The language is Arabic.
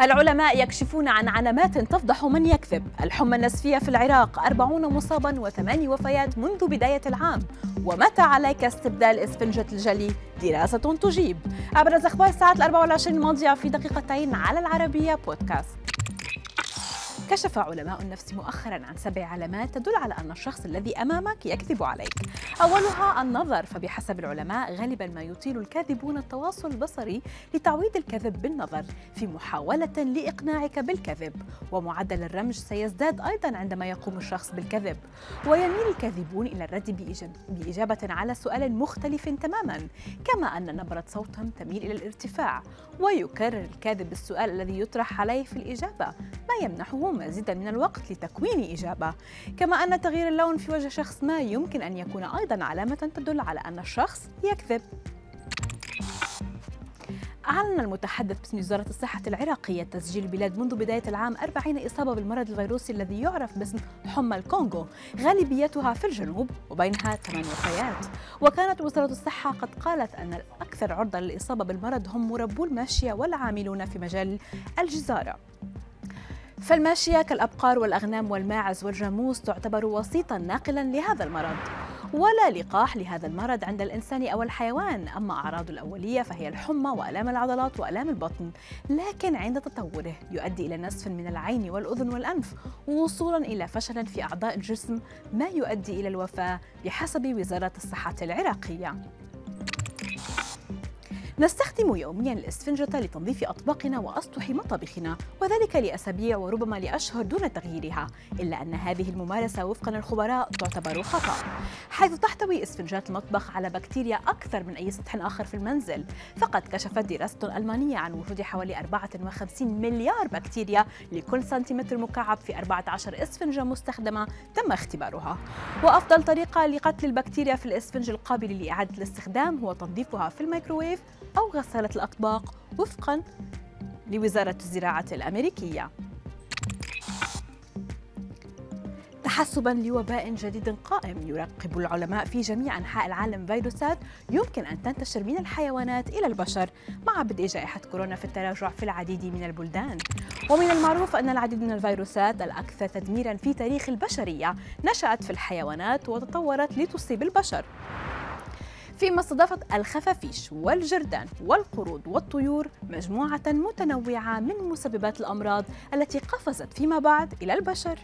العلماء يكشفون عن علامات تفضح من يكذب. الحمى النسفية في العراق 40 مصابا وثماني وفيات منذ بداية العام. ومتى عليك استبدال إسفنجة الجلي؟ دراسة تجيب. أبرز أخبار الساعة 24 الماضية في دقيقتين على العربية بودكاست. كشف علماء النفس مؤخرا عن سبع علامات تدل على أن الشخص الذي أمامك يكذب عليك. أولها النظر فبحسب العلماء غالبا ما يطيل الكاذبون التواصل البصري لتعويض الكذب بالنظر في محاولة لإقناعك بالكذب. ومعدل الرمج سيزداد أيضا عندما يقوم الشخص بالكذب. ويميل الكاذبون إلى الرد بإجابة على سؤال مختلف تماما كما أن نبرة صوتهم تميل إلى الارتفاع. ويكرر الكاذب السؤال الذي يطرح عليه في الإجابة. ما يمنحه مزيدا من الوقت لتكوين إجابة. كما أن تغيير اللون في وجه شخص ما يمكن أن يكون أيضا علامة تدل على أن الشخص يكذب. أعلن المتحدث باسم وزارة الصحة العراقية تسجيل البلاد منذ بداية العام 40 إصابة بالمرض الفيروسي الذي يعرف باسم حمى الكونغو غالبيتها في الجنوب وبينها ثمان وفيات. وكانت وزارة الصحة قد قالت أن الأكثر عرضة للإصابة بالمرض هم مربو الماشية والعاملون في مجال الجزارة. فالماشية كالأبقار والأغنام والماعز والجاموس تعتبر وسيطا ناقلا لهذا المرض ولا لقاح لهذا المرض عند الإنسان أو الحيوان. أما أعراضه الأولية فهي الحمى وألام العضلات وألام البطن لكن عند تطوره يؤدي إلى نزف من العين والأذن والأنف وصولا إلى فشل في أعضاء الجسم ما يؤدي إلى الوفاة بحسب وزارة الصحة العراقية. نستخدم يوميا الإسفنجة لتنظيف أطباقنا وأسطح مطابخنا وذلك لأسابيع وربما لأشهر دون تغييرها إلا أن هذه الممارسة وفقا للخبراء تعتبر خطأ. حيث تحتوي إسفنجات المطبخ على بكتيريا أكثر من أي سطح آخر في المنزل فقد كشفت دراسة ألمانية عن وجود حوالي 54 مليار بكتيريا لكل سنتيمتر مكعب في 14 إسفنجة مستخدمة تم اختبارها. وأفضل طريقة لقتل البكتيريا في الإسفنج القابل لإعادة الاستخدام هو تنظيفها في الميكروويف أو غسالة الأطباق وفقا لوزارة الزراعة الأمريكية. تحسبا لوباء جديد قائم يراقب العلماء في جميع أنحاء العالم فيروسات يمكن أن تنتشر من الحيوانات إلى البشر مع بدء جائحة كورونا في التراجع في العديد من البلدان. ومن المعروف أن العديد من الفيروسات الأكثر تدميرا في تاريخ البشرية نشأت في الحيوانات وتطورت لتصيب البشر. فيما استضافت الخفافيش والجردان والقرود والطيور مجموعة متنوعة من مسببات الأمراض التي قفزت فيما بعد إلى البشر.